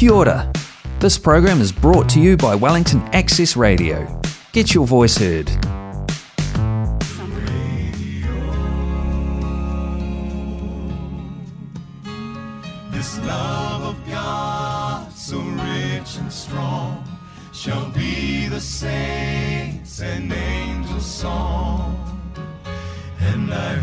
Kia ora. This program is brought to you by Wellington Access Radio. Get your voice heard. shall be the saints and angels' song. And I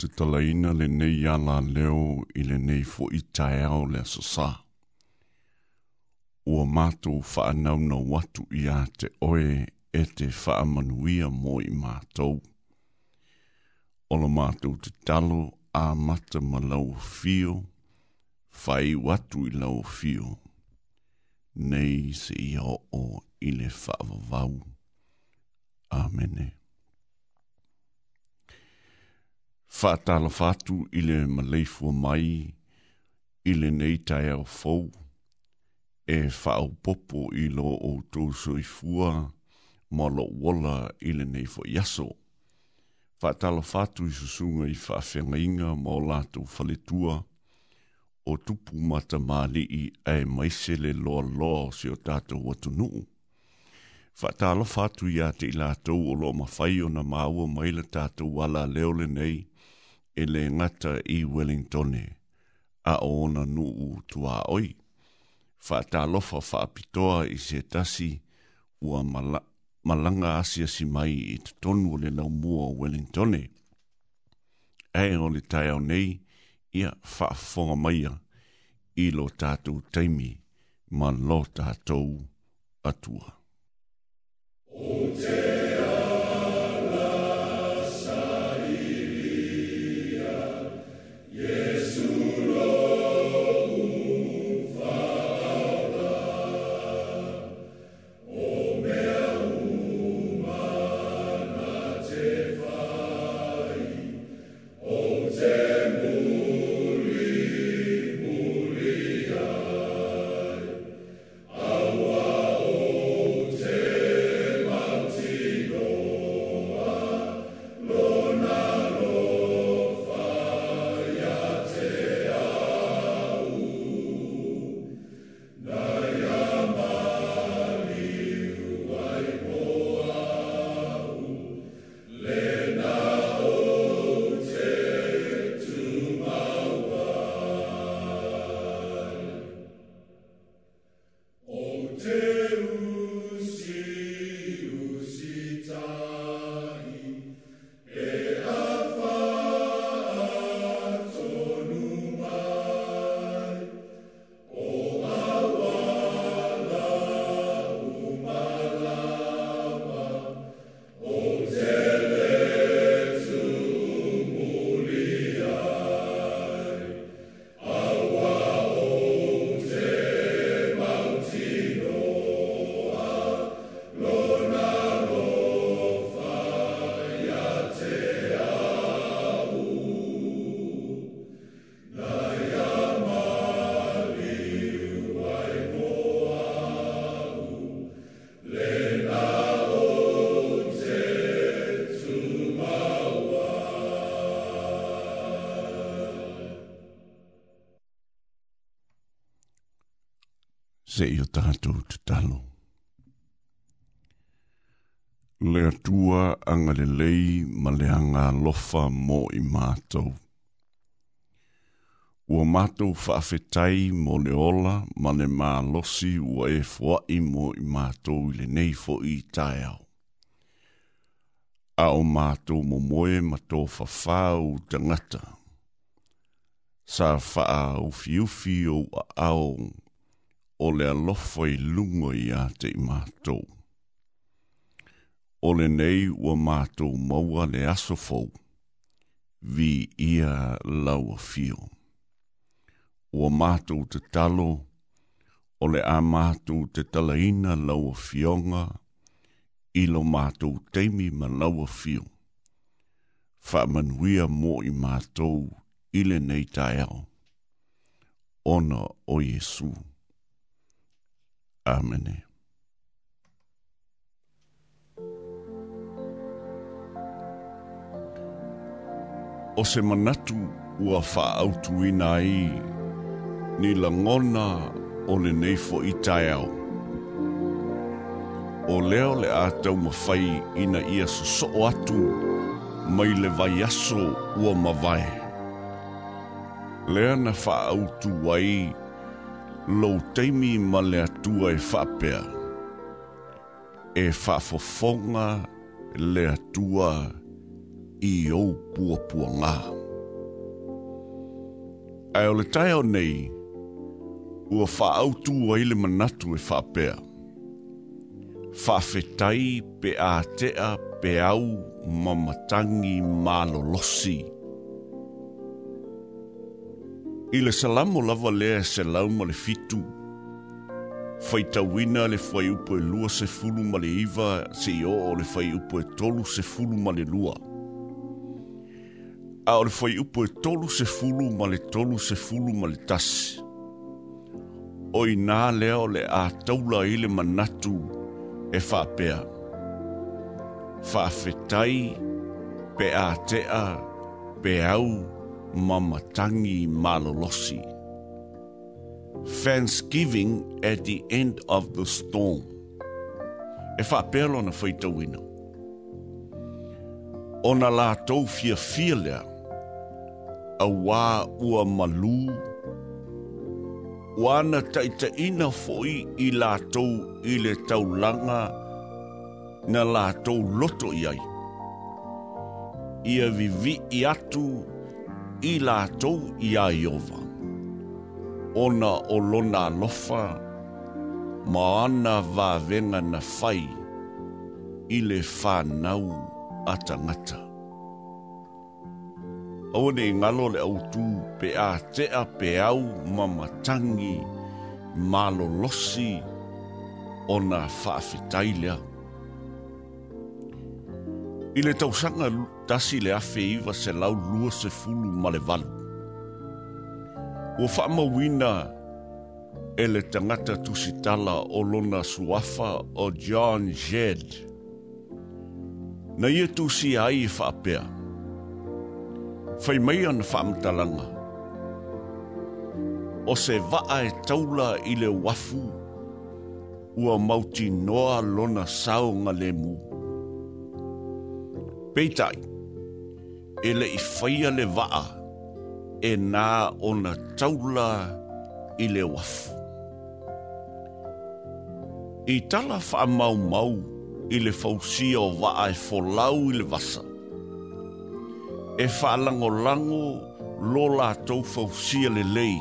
te talaina le nei ala leo i le nei fo i taeao le asasā. Ua mātou whaanau na watu i a te oe e te whaamanuia mō i mātou. Ola mātou te talo a mata ma lau fio, whai watu i lau fio. Nei se i o i le whaavavau. Amenea. whaatala whatu ile le maleifu mai, ile nei neitai au fau, e whaau popo ilo lo o tōso i fua, mo lo wola i le neifu iaso. Whaatala whatu i susunga i whaafenga inga mo lātou whaletua, o tupu mata māli i ai maisele loa loa si o tātou watu nuu. Whaatala whatu i a te i lātou o lo mawhai o na māua maila tātou wala leo le nei, e le ngata i Wellingtone a ona nuu tua oi. Whaata lofa whaapitoa i se tasi ua malanga asia si mai i te tonu le laumua o Wellingtone. Ae o le e. e tai au nei ia whaafonga maia i lo tātou teimi ma lo tātou atua. O te se i o tātou te talo. Le atua anga le lei ma le anga lofa mō i mātou. Ua mātou whaafetai mō le ola ma le mā losi ua e fuai mō i mātou i le nei fo i tāiau. A o mātou mō moe ma tō whafāu tangata. Sa faa ufi ufi o aong o le alofa i lungo i a te i mātou. O le nei ua mātou maua le asofou, vi ia lau a fio. Ua mātou te talo, o le a mātou te talaina lau a fionga, ilo mātou teimi ma lau a fio. Wha manuia mō i mātou, le nei tae ao. Ona o Jesus. Amen. O se manatu ua whaautu i ni la ngona o le neifo i taiao. O leo le ātau mawhai ina ia so atu, mai le vai aso ua mawai. Lea na whaautu wai, ua mawai lou teimi ma le atua e faapea e faafofoga le atua i ou puapuagā ae ole tai taeao nei ua faaautū ai le manatu e faapea faafetai pe atea pe au ma matagi malolosi ma I le salamo lava lea se lau ma le fitu. Fai tawina le fai upo e lua se fulu ma le iwa, se i o le fai upo e tolu se fulu ma le lua. A o le fai upo e tolu se fulu ma le tolu se fulu ma le tasi. O i nā lea o le a taula i le manatu e whapea. Whawhetai, pe a tea, pe au, pe au, mamatangi malolosi. Thanksgiving at the end of the storm. E wha pēlo na whaitau ina. O na la tau fia fia lea, a wā ua malū, o ana taita ina fo'i i la tau i le tau langa na la tau loto i ai. Ia vivi i atu i la tou i a Iova. Ona o lona lofa, ma ana va venga na fai, i le whanau ata ngata. Aone i ngalo le au tū pe a tea pe au mamatangi, malo losi, ona whaafetai le au. I le tausanga tasi le afe iwa se lau lua se fulu ma le valu. O whaama wina e le tangata tusitala o lona suafa o John Jed. Na ia e tusi ai i e whaapea. Whai mai ana whaamtalanga. O se vaa e taula i le wafu ua mauti noa lona saunga le muu peitai. E le i whaia le waa e nā o na taula i le wafu. I tala wha mau mau i le fausia o waa e folau i le wasa. E wha lango lango lo la tau fausia le lei.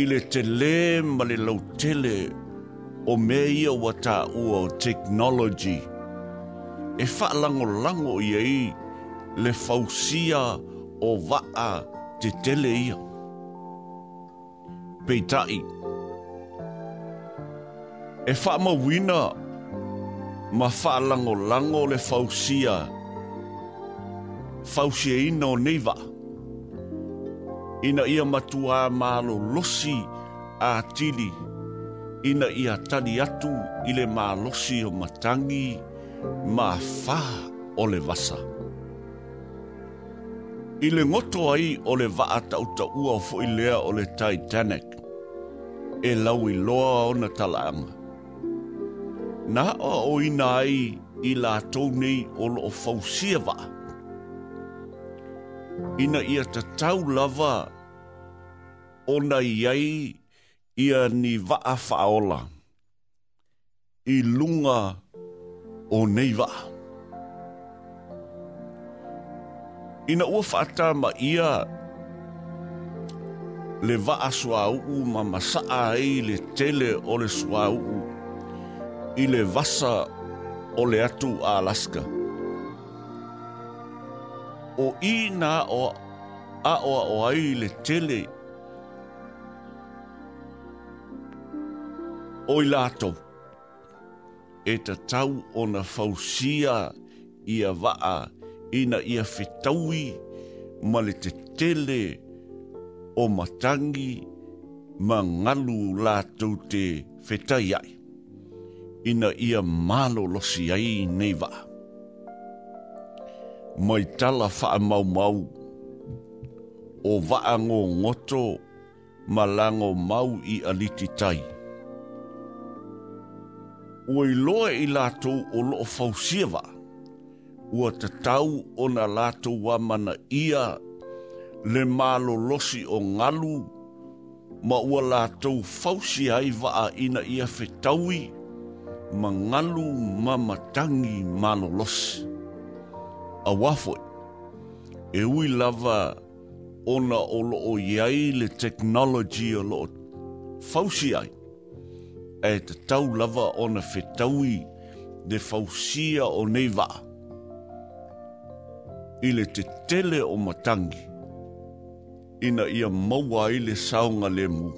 I le te le ma le lau tele o meia wata ua o technology technology e whaalango lango lango i ei le fausia o vaa te tele ia. tai, e wha mawina ma wha lango lango le fausia fausia ina o neiva ina ia matua lo losi a tili ina ia tali atu ile malosi o matangi o matangi ma fa o le vasa. I le ngoto ai o le vaa tau ta ua fo i lea o le Titanic, e lau i loa o na talaanga. Nā o o ina ai i la tau nei o lo fausia vaa. Ina ia ta tau lava o na iai ia ni vaa faola. I lunga o nei wa. Ina ua whaata ma ia le wa a sua uu ma masaa ei le tele o le sua uu i le wasa o le atu a Alaska. O i nā o a o a o ai le tele o i lātou e te tau o na fausia ia waa ina ia fitaui ma le te tele o matangi ma ngalu la tau te fetai ai. Ina ia malo losi ai nei waa. Mai tala faa mau mau o waa ngō ngoto ma lango mau i aliti tai ua iloa i lātou o loo fausiawa, o te tau o na lātou mana ia le malo losi o ngalu, ma ua lātou fausiai waa ina ia fetaui, ma ngalu mamatangi malo losi. A wafoi, e ui lava ona o loo iai le technology o loo fausiai, e te tau lava o na whetaui de fausia o nei waa. Ile te tele o matangi, ina ia maua i le saunga le mu.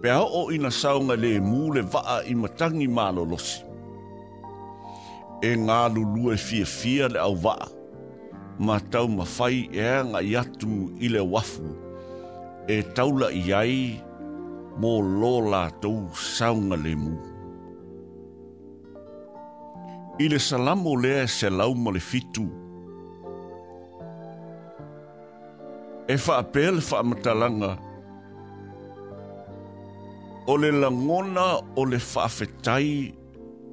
Pea o ina saunga le mu le waa i matangi malo losi. E ngā lulu e fia fia le au waa, ma tau mawhai e anga i atu i le wafu, e taula i e taula i ai, mō lō lātou saunga le mū. I le salamo lea se lau le fitu. E wha apel wha matalanga. O le langona o le wha awhetai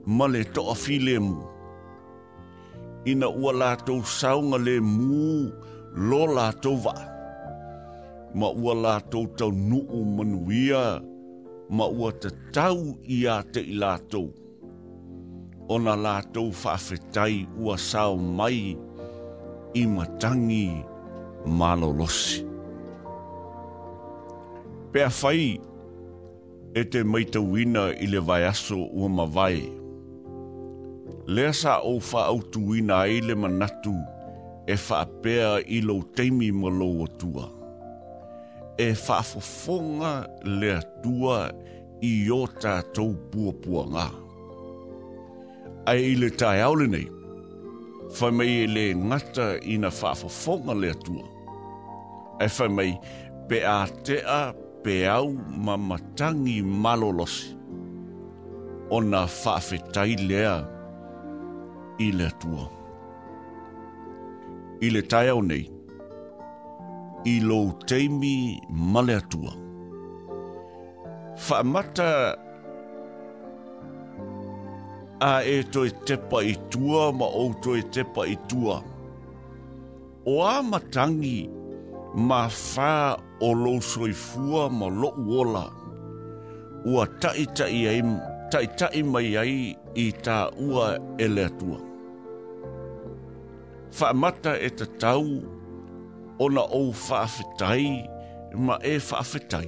ma le toa fi le mū. Ina ua lātou saunga le mū lō lātou vaa ma ua la tau tau nuu manuia, ma ua te tau i a te i la tau. O na la tau whaafetai ua sao mai i matangi malolosi. Pea whai e te maitawina i le vai aso ua mawai. Lea sa o wha au tuwina ai le manatu e wha apea i lo teimi malo o tuaa e whaafofonga le atua i o tātou puapua ngā. Ai le tai aule nei, whai mai e le ngata i na whaafofonga le atua. E whai mai pe a tea pe au mamatangi malolosi o na whaafetai lea i le atua. I le tai aule nei, i lo teimi male atua. Whaamata a e toi tepa i tua ma o toi tepa i tua. O a matangi ma wha o lo soifua ma lo uola. Ua tai tai ai, tai tai mai ai i tā ua ele tua. Whaamata e te tau ona o whaafetai, ma e whaafetai.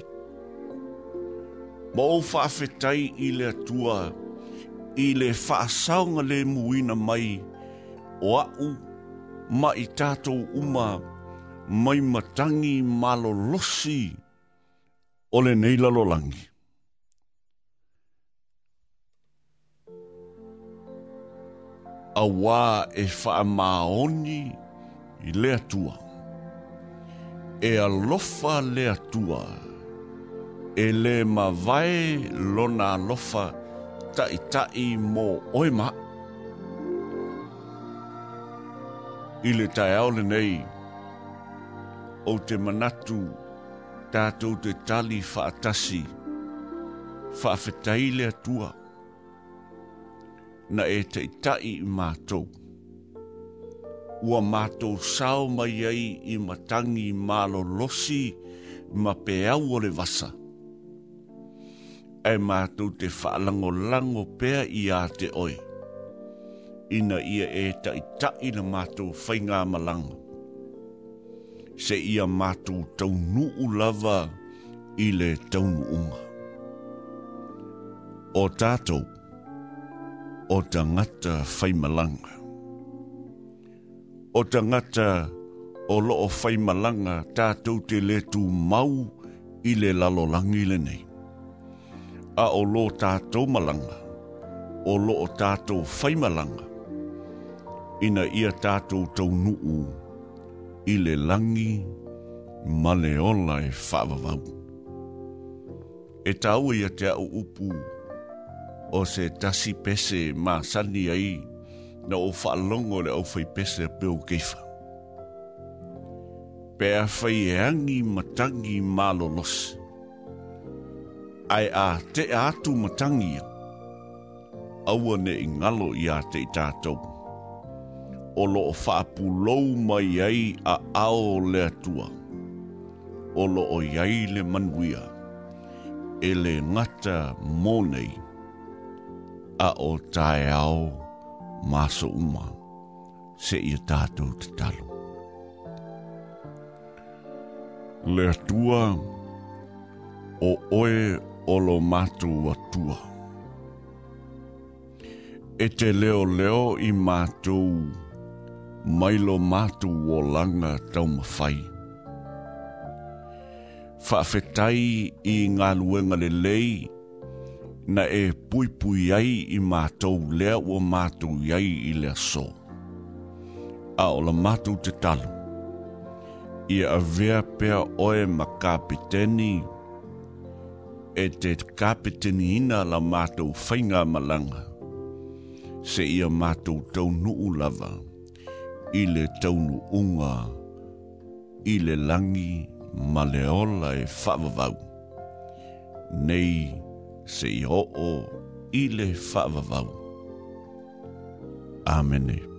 mo o whaafetai i le atua, i le whaasaunga muina mai, o au, ma itato tātou uma, mai matangi malolosi, ole nei la lolangi. Awa e wha maoni i lea tuanga e alofa le atua, e le mawai lona alofa tai tai mō oima. I le tai aole nei, o te manatu tātou te tali whaatasi, whaafetai le atua, na e tai tai mātou ua mātou sao mai ai i matangi mālo losi ma pe au o vasa. E mātou te whaalango lango pea i a te oi. Ina ia e tai tai na mātou whaingā malanga. Se ia mātou tau nuu lava i le tau nuunga. O tātou, o tangata whaimalanga o tangata o loo fai malanga tātou te le tū mau i le lalo langi le nei. A o lo tātou malanga, o loo tātou fai malanga, ina ia tātou tau nuu i le langi maleola e whaavavau. E tāua ia te au upu o se tasi pese mā sani ai i na o whaalongo le au whai pese peo keifa. Pea whai e angi matangi malo los. Ai a te atu matangi aua ne i ngalo i a te i tātou. O lo o whaapu lou mai ai a ao le atua. O lo o iai le manuia. E ngata mōnei a o tae ao maso uma se i tātou te talo. Le tua o oe olo mātou atua. E te leo leo i mātou lo mātou o langa tau mawhai. Whawhetai i ngā luenga le le lei na e pui pui ai i mātou lea ua mātou ai i lea so. A o la mātou te talu. I a vea pea oe ma kāpiteni e te kāpiteni ina la mātou whainga malanga. Se ia mātou tau nuu lava i le taunu unga i le langi ma le ola e whavavau. nei, se i ho o i le whaavavau. Amenei.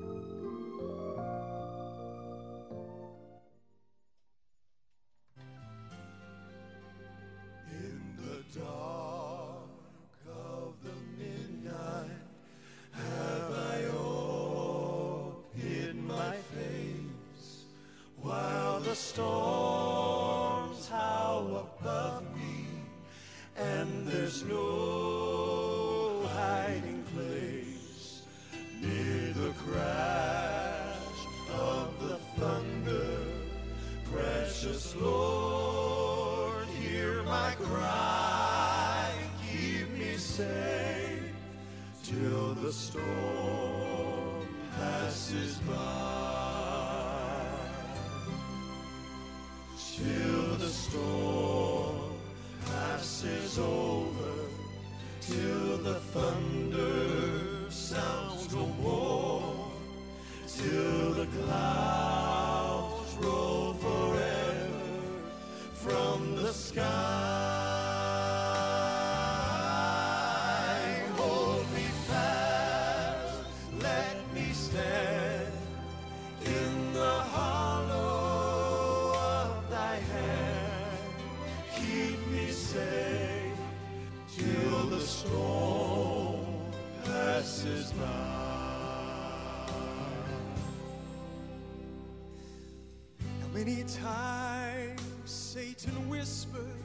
many times Satan whispered,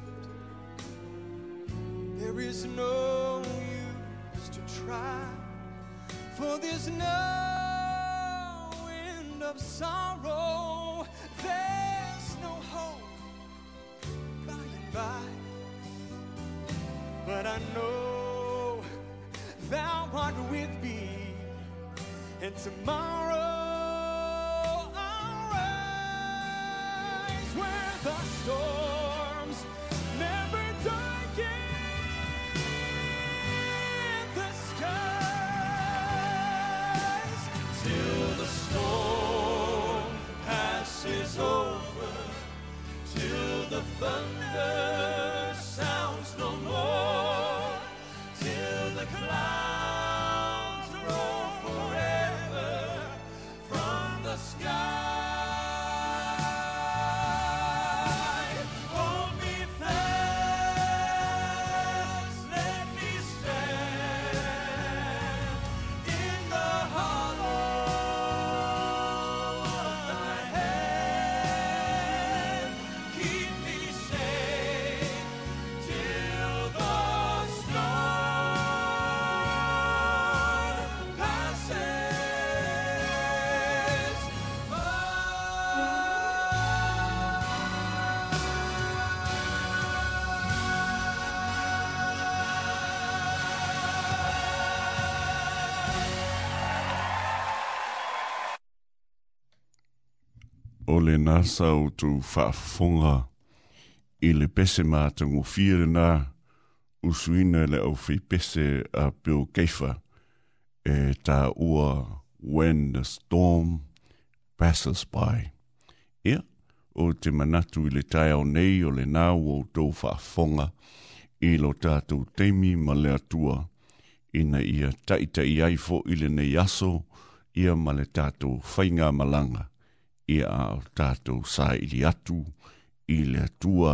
There is no use to try, for there's no end of sorrow, there's no hope by and by. But I know thou art with me, and tomorrow. heaven. le nasa o tu whaafonga i le pese mā tango fire nā usuina le au whi pese a Bill Keifa e tā ua When the Storm Passes By. Ia, o te manatu i le tai au nei o le nā o tō whaafonga i lo tātou teimi ma le atua ina ia taita i aifo i le nei aso ia ma le tātou whainga malanga ia a o tātou sā ili atu, ili atua,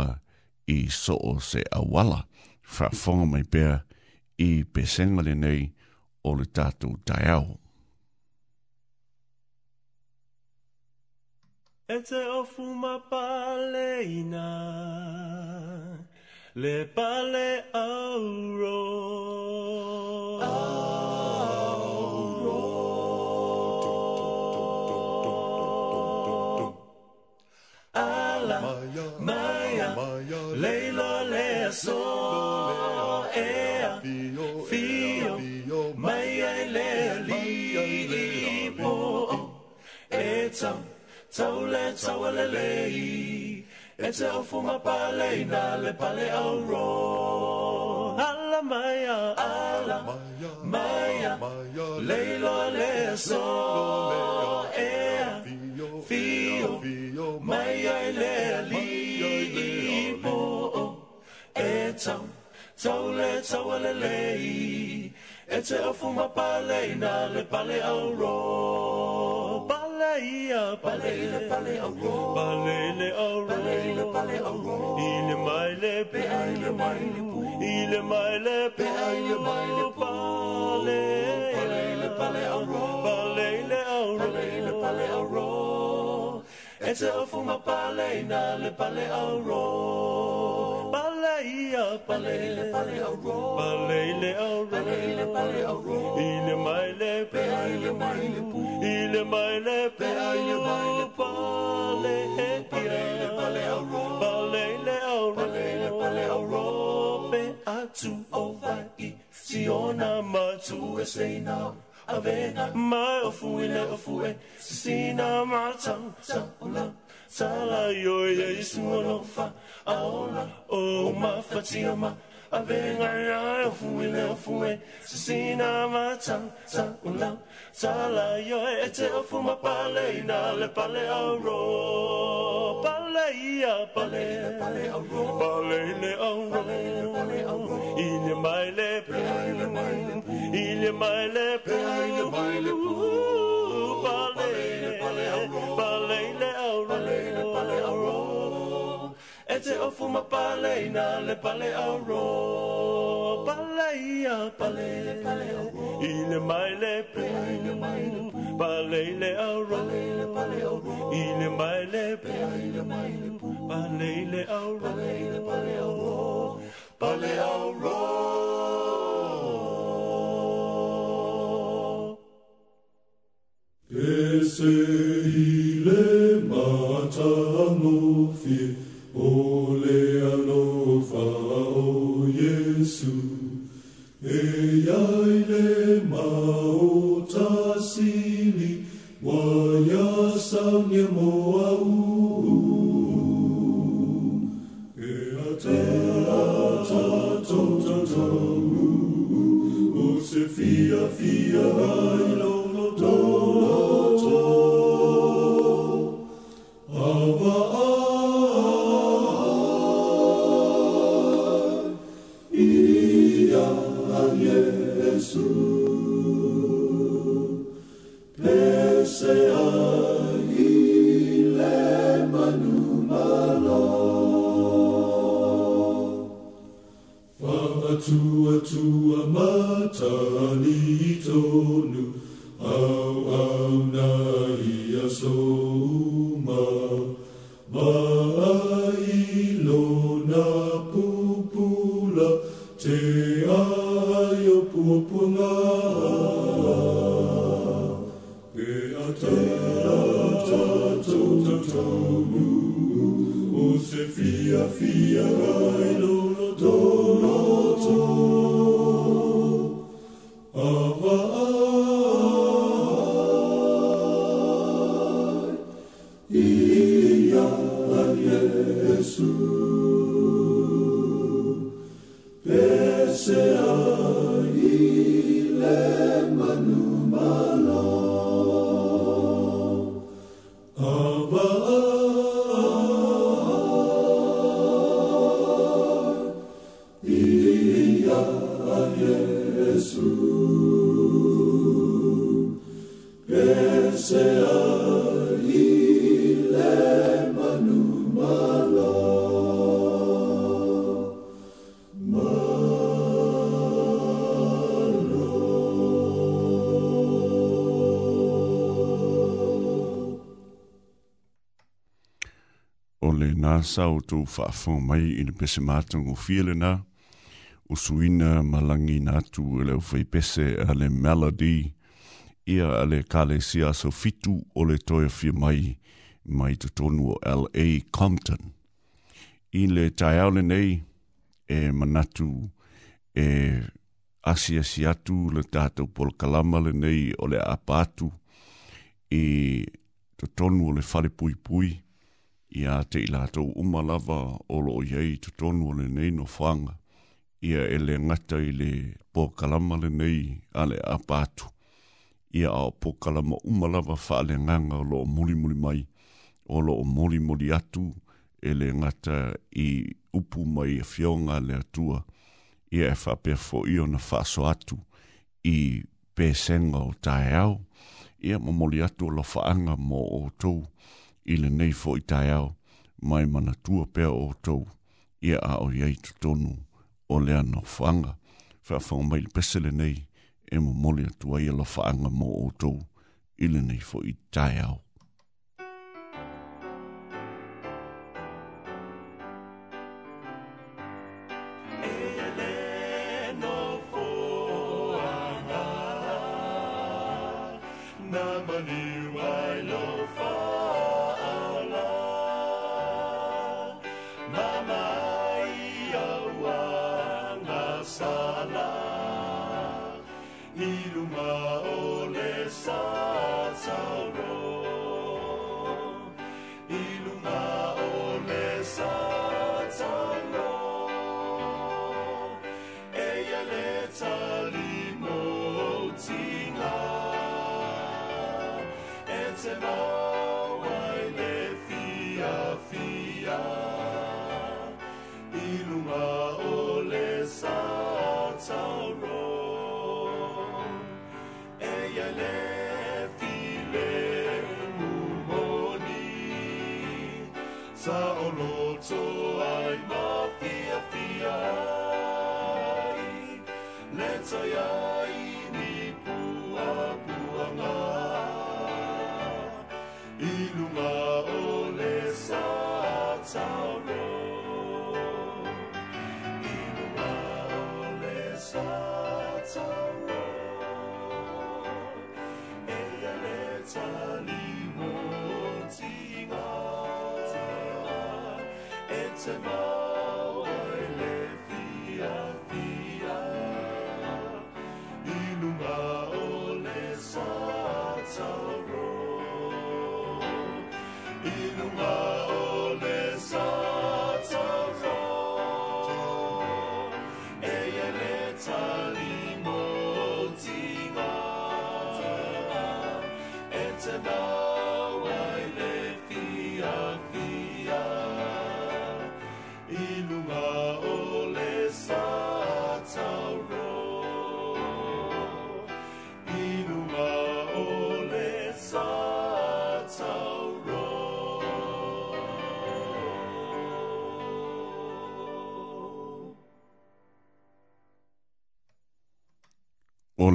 i so o se awala, whaafonga mai pēr, i pesengale nei, o le tātou tai au. E te ofu ma pale ina, le pale auro. Oh. Taule tawalelei E te ofu mapale na le pale auro. Ala maia, ala maia, Leilo le so ea Fio, maya le li po E tau, taule tawalelei E te ofu mapale na le pale auro. Maria Palele pale ango oh, Palele ango Palele pale ango oh, Il maile pe il pu Il maile pe il maile pu Pale Palele pale ango Palele ango Palele pale ango Et se na le pale ango oh, ia palele paleo ro palele au palele paleo ro ile mai le pe ile mai le pu ile mai le pe ile mai le pale he palele paleo ro palele au palele paleo ro pe atu o vai i siona ma tu e sei now avena mai ofu ile ofu e sina ma tau tau la tsala isu i sualofa aola o mafatioma avegaya fuile fue sisina mata sa ula tsala ioia e te ofuma pale ina le pale auro pale ia pale pale auro pale le auro pale auro ile mai le pale ile mai le pale ile mai le pale E te ofu ma pale ina le pale au ro Pale ia pale pale au ro I le mai le pu Pale le au ro Pale le au ro I le mai le pu Pale le au ro Pale au ro Pale au ro Pese i le matai Oh. sau tu fa fa mai in pese matu o fiele na o suina malangi na tu le fa pese ale melody ia ale kale sia so fitu o le toia fi mai mai te tonu o LA Compton i le taiaole nei e manatu e asia si atu le tātou pol kalama le nei o le apatu e te tonu o le fale pui pui ia te i lātou umalava o lo iei tutonu le nei no whanga. Ia e le ngata i le pōkalama le nei a le apātu. Ia a pōkalama umalava wha le nganga o lo muli muli mai, o lo muli muli atu e le ngata i upu mai e fionga le atua. Ia e whapea fo i ona whaso atu i pēsenga o tae au. Ia mamoli atu o lo whaanga mo o tōu i le nei fo i tai au, mai mana tua pea o tau, ia a o iei tutonu o lea no whanga, wha whanga mai le pesele nei, e mo moli atua i ala whaanga mo o tau, i le nei fo i tai au. Na maniu ai lo fa'a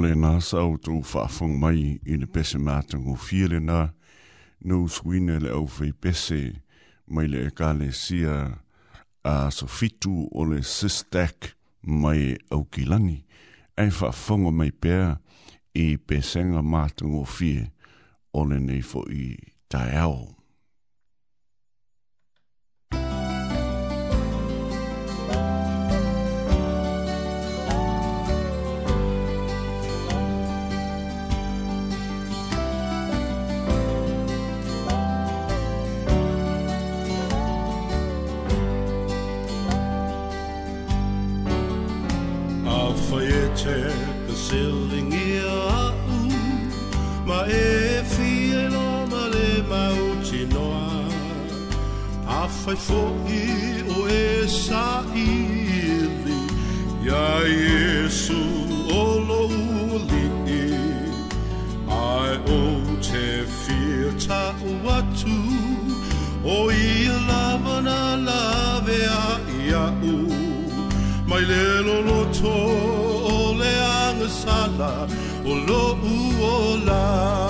le nā sau tō whaafong mai i ne pese mātu ngō fia le nā, nō swine le au whai pese mai le eka le sia a sofitu o le sistak mai au kilani. Ai whaafong mai pēr i pesenga mātu ngō fia o le nei fo i tae au. foi fogi o esa ili Ya Jesu olo uli Ai o te fiata uatu o i ia lavana lave a iau Mai lelo loto o le angasala O lo uola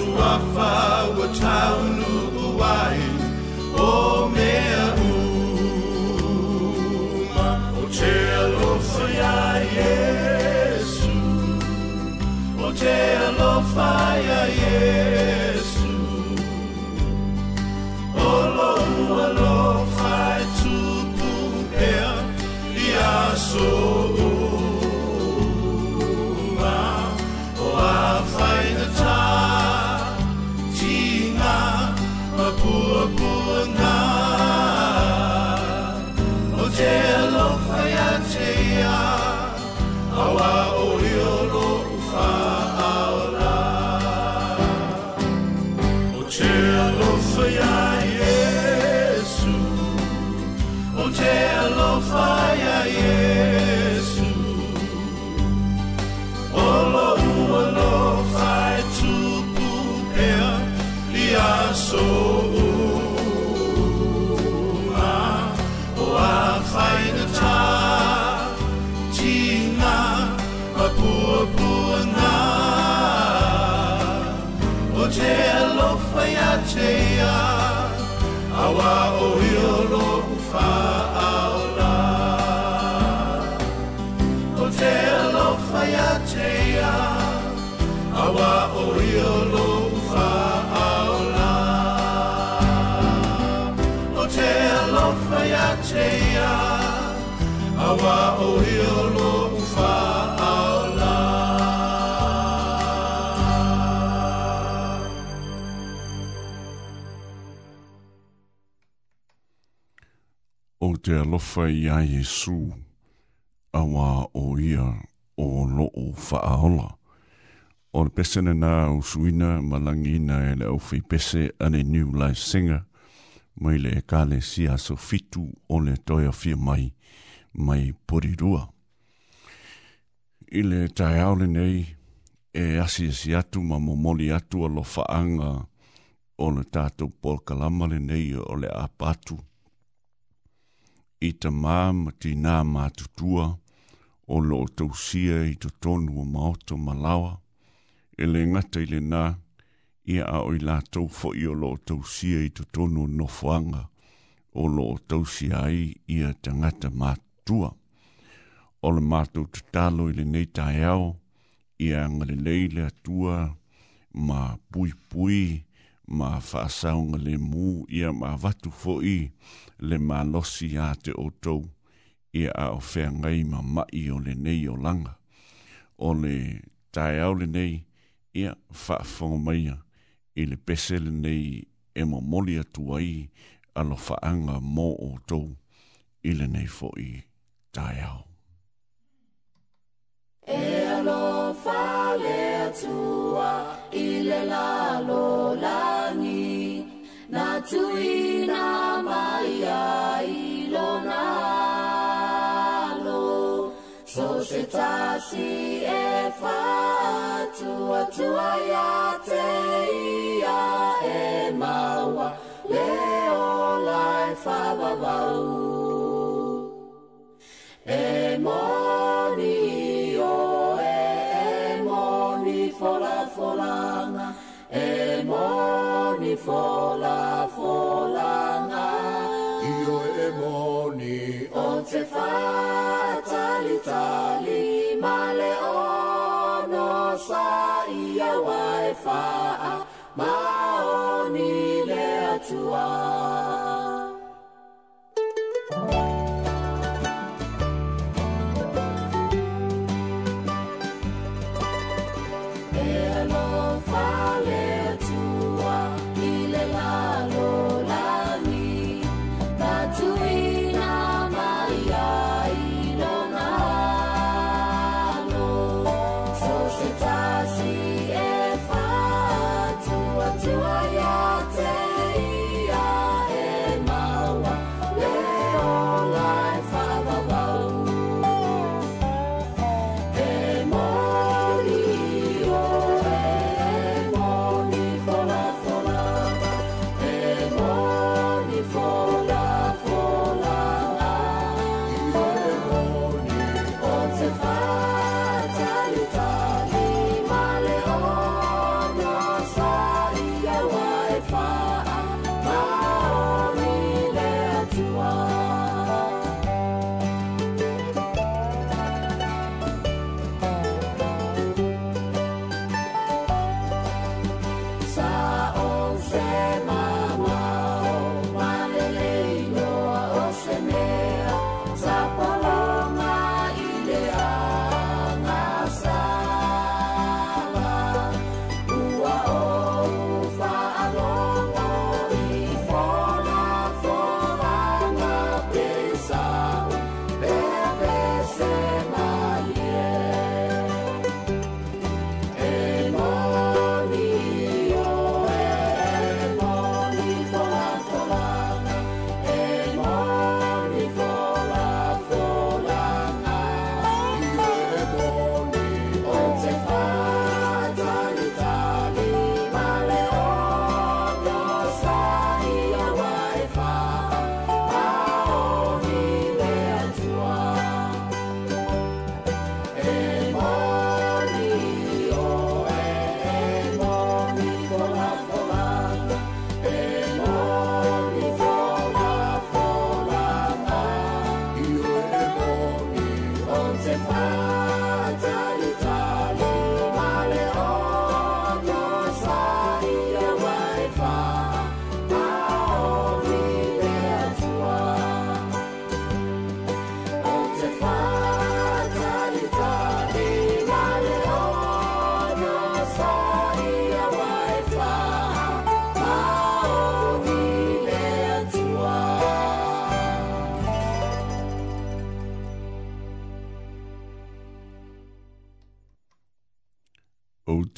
suafa wa taunu buwai o mea uma o te alofa ia Yesu o te alofa ia Yesu Yeah. whai a te ia Awa o hio no u wha au la O te alo whai a te ia Awa o hio no u wha au la O te alo whai a te ia Awa o hio te alofa i a Jesu, awa o ia o loo faaola. O le pese na nā usuina, malangina e le aufei pese ane New Life Singer, mai le kāle si aso fitu o le toia fia mai, mai porirua. I le tai aole nei, e asi asi atu ma momoli atu alo faanga o le tātou polka lamale nei o le apatu i ta mā ma te nā mātutua o lo o tausia i to tonu o maoto malawa e le ngata i le nā i a oi la tau fo i o lo o tausia i to tonu o nofuanga o lo o tausia ai i a ta ngata mātutua o le mātou te talo i le nei tae i a ngale leile atua ma pui pui ma whaasaunga le mū ia ma watu fo i le ma losi a te otou ia a o whea ngai ma i o le nei o langa. O le tae au le nei ia fa whaafonga mai i le pese le nei e mo moli atu ai alo whaanga mō otou i le nei fo i tae au. E alo whaale atua i le lai na tui na mai a ilo na lo so se tasi e fa tua tua ia te ia e maua le o lai fa babau e moa bao ni le atua.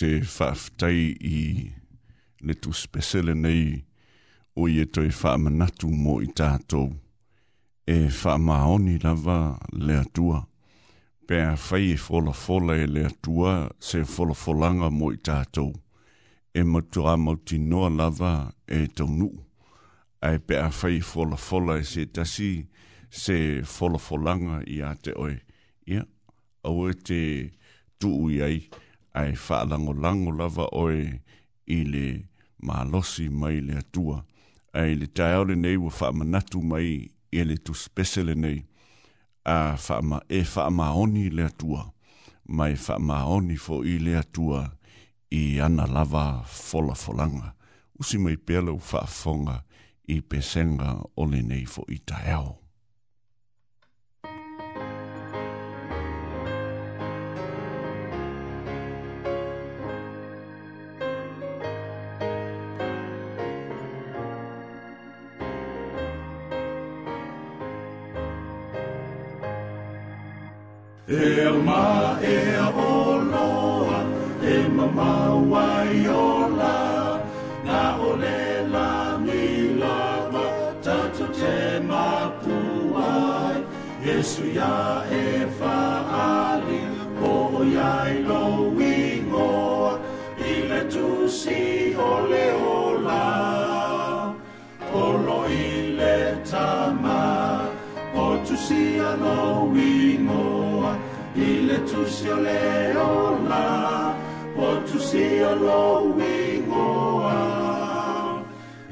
te whaftai i le tu spesele nei o i e toi whaamanatu mo i tātou e whaamaoni lava le atua. Pea whai e whola whola e le atua se whola wholanga mo i tātou e matua mauti noa lava e tau ai pe a fai fola fola e se tasi se fola folanga i ate te oe. Ia, au e te tuu i ai ai lango lava oe i le malosi mai le atua. Ai le taiole nei wa whaamanatu mai i le tu spesele nei a whaama e whaamaoni le atua. Mai whaamaoni fo i le atua i ana lava fola folanga. Usi mai pele u whaafonga i pesenga o le nei fo i taiole. E ma e o loa, e ma maua e i o la, na o le la mi lava, tato te ma puai, Jesu ia e fa ali, o ia i lo i ngoa, i le tu si o le o la. Olo i le tama, o tu si a lo i ngoa, ile tu si o le o la, o tu si o lo i ngoa,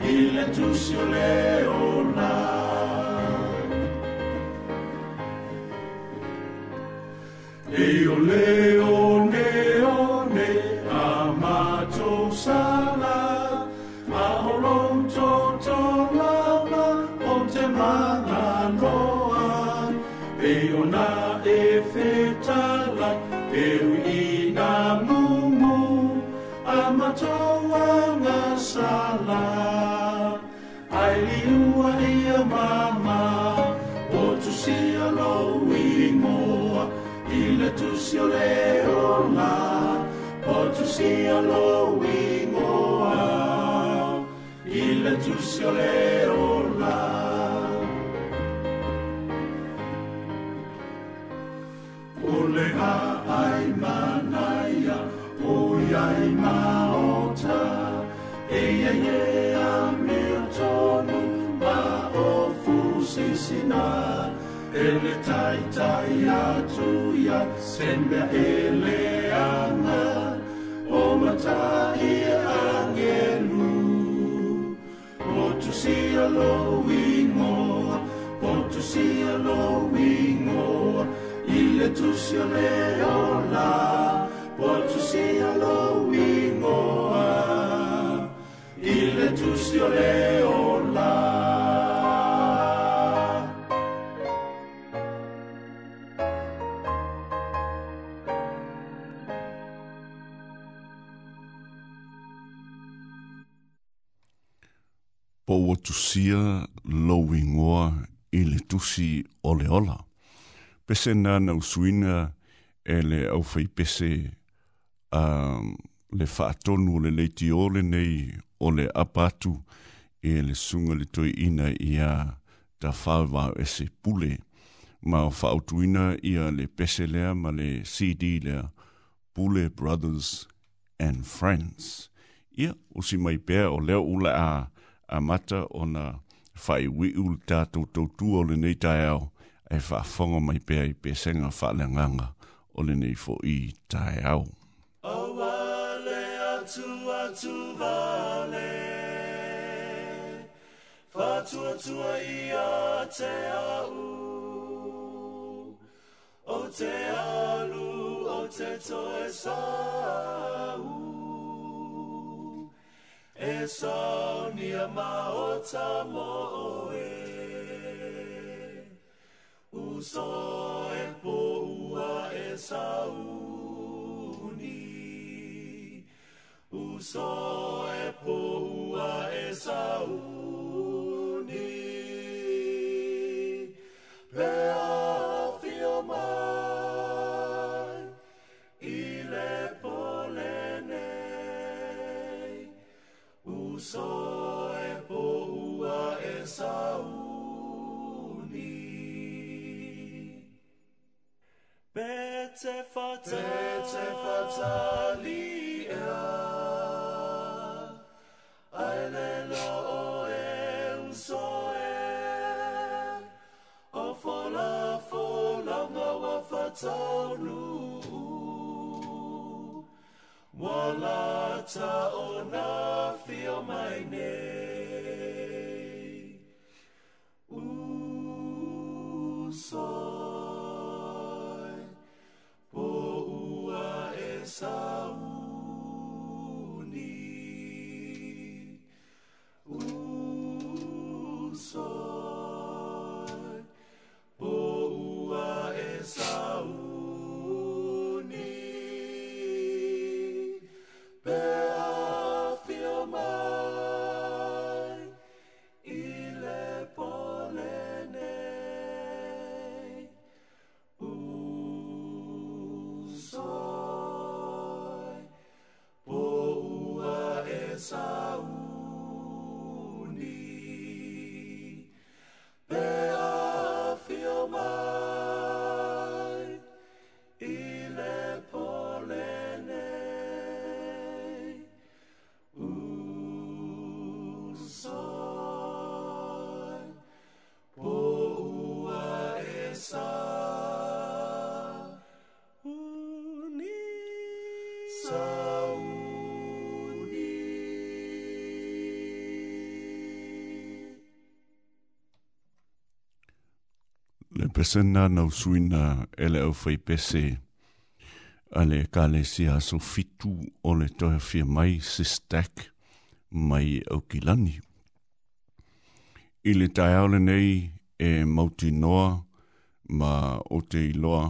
ile tu si o le o la. Ei o le o siano wingoa il le leona Ole ha ai manaia o ai maota e ia ia a mio tonu ma o fusisina ele tai tai a tuia, sembra ele anu tahi angelu O tu si alo ingoa, o tu si alo ingoa Ile tu si ole ola, o tu si alo ingoa Ile tu si ole ola po o tusia lou ingoa i le tusi o le ola. Pese nā nau suina e le au fai pese um, le whaatonu le leiti o le nei o le apatu e le sunga le toi ina i a ta whaewa e se pule. Ma o whaotu ina i a le pese lea ma le CD lea Pule Brothers and Friends. Ia, usi mai pēr o leo ula a uh, a mata o na whai wi ul tātou tau tua o le nei tai au e whaafonga mai pēa i pēsenga whaale nganga o le nei fo i tai au. O wale atu atu wale Whatua tua i a te au O te alu o te toe sāu esonia maotsa moe uso e poua e uso e poua e sauni Pea so e pōua e sauni. Pete whate, pete whatali ea, ai lelo o e un so e, o fola fola mawa whatali pesena na usuina ele au fai pese ale kale si aso fitu o le toha fia mai se stack mai au kilani. I le tai aule nei e mauti noa ma o te iloa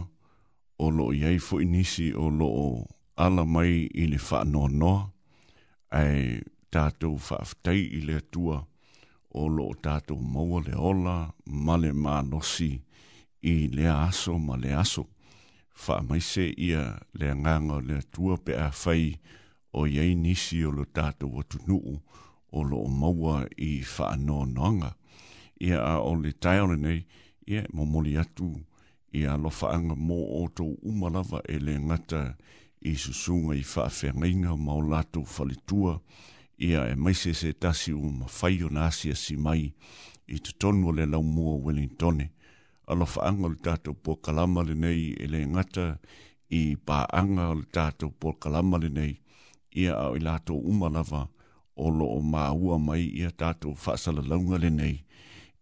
o lo iei fo inisi o lo o ala mai i le wha noa noa ai tātou whaafetai i le atua o lo tātou maua le ola male mā nosi. Ma i le aso ma le aso. Fa mai se ia le nganga le tua pe a fai o iei nisi o lo tato watu nuu o lo maua i fa no nanga. Ia a o le taiole nei, ia mo moli atu i a lo faanga mo o to umalava e le ngata i susunga i fa fenga ma o lato falitua ia e mai se se tasi o mawhai o nasia si mai i tutonu le lau mua Wellingtone. Wellingtoni alo faanga o le tātou pō kalama le nei e le ngata i pāanga o le tātou pō kalama le nei ia au i lātou umalawa o lo o māua mai ia tātou whasala launga le nei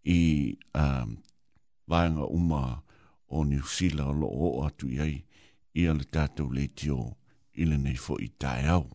i um, vāanga uma o New Zealand o lo o atu iai ia le tātou le tio i le nei fo i tāiau.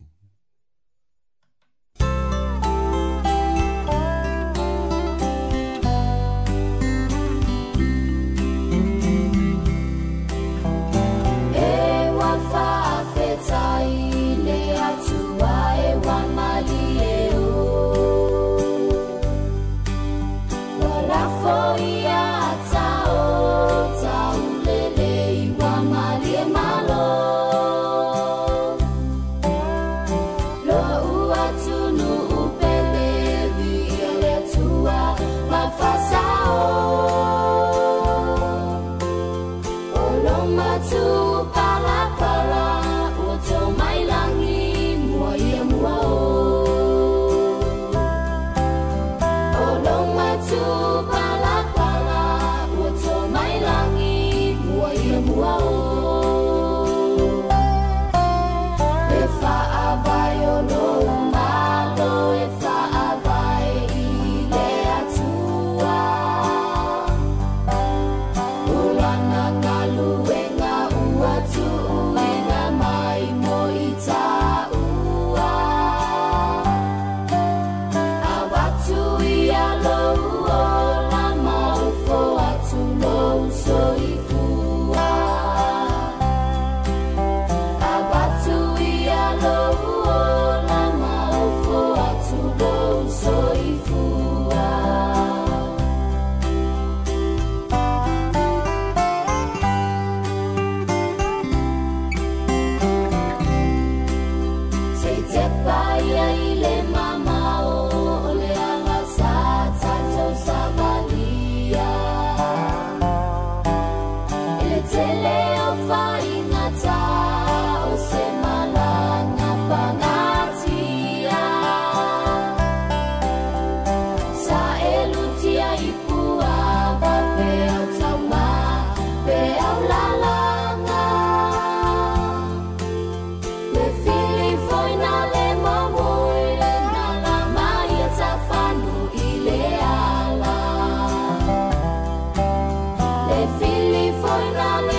figli fuori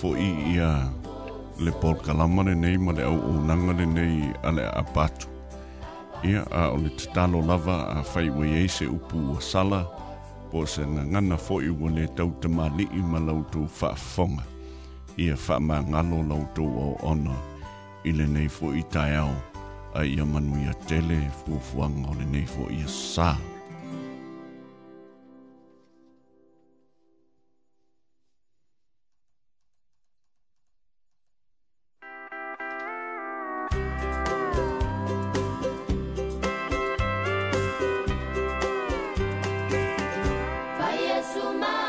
fo i ia le por kalama le nei ma le au o nanga le nei a le apatu. Ia a o le tatalo lava a fai wei e se upu o sala po se ngana fo i wa le tau tama li i ma lautou whaafonga. Ia wha ma ngalo lautou o ona i le nei fo i tai au a ia manu ia tele fuafuanga o le nei fo i a saa. su mano.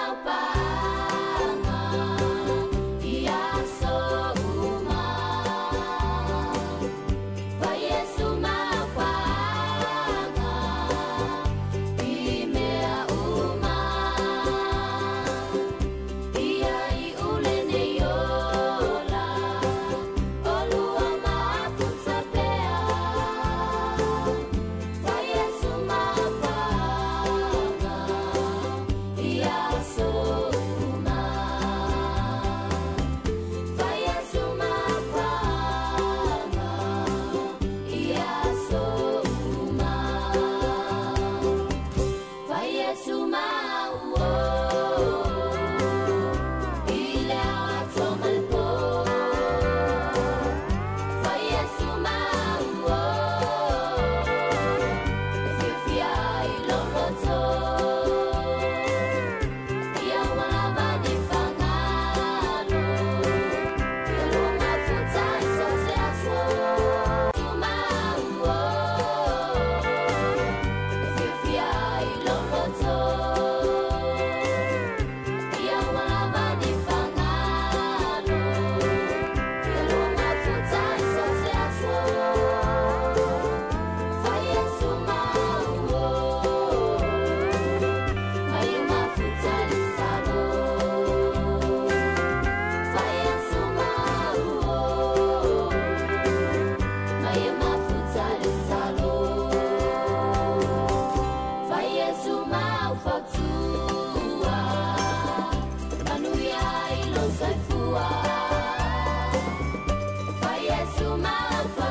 Alpha.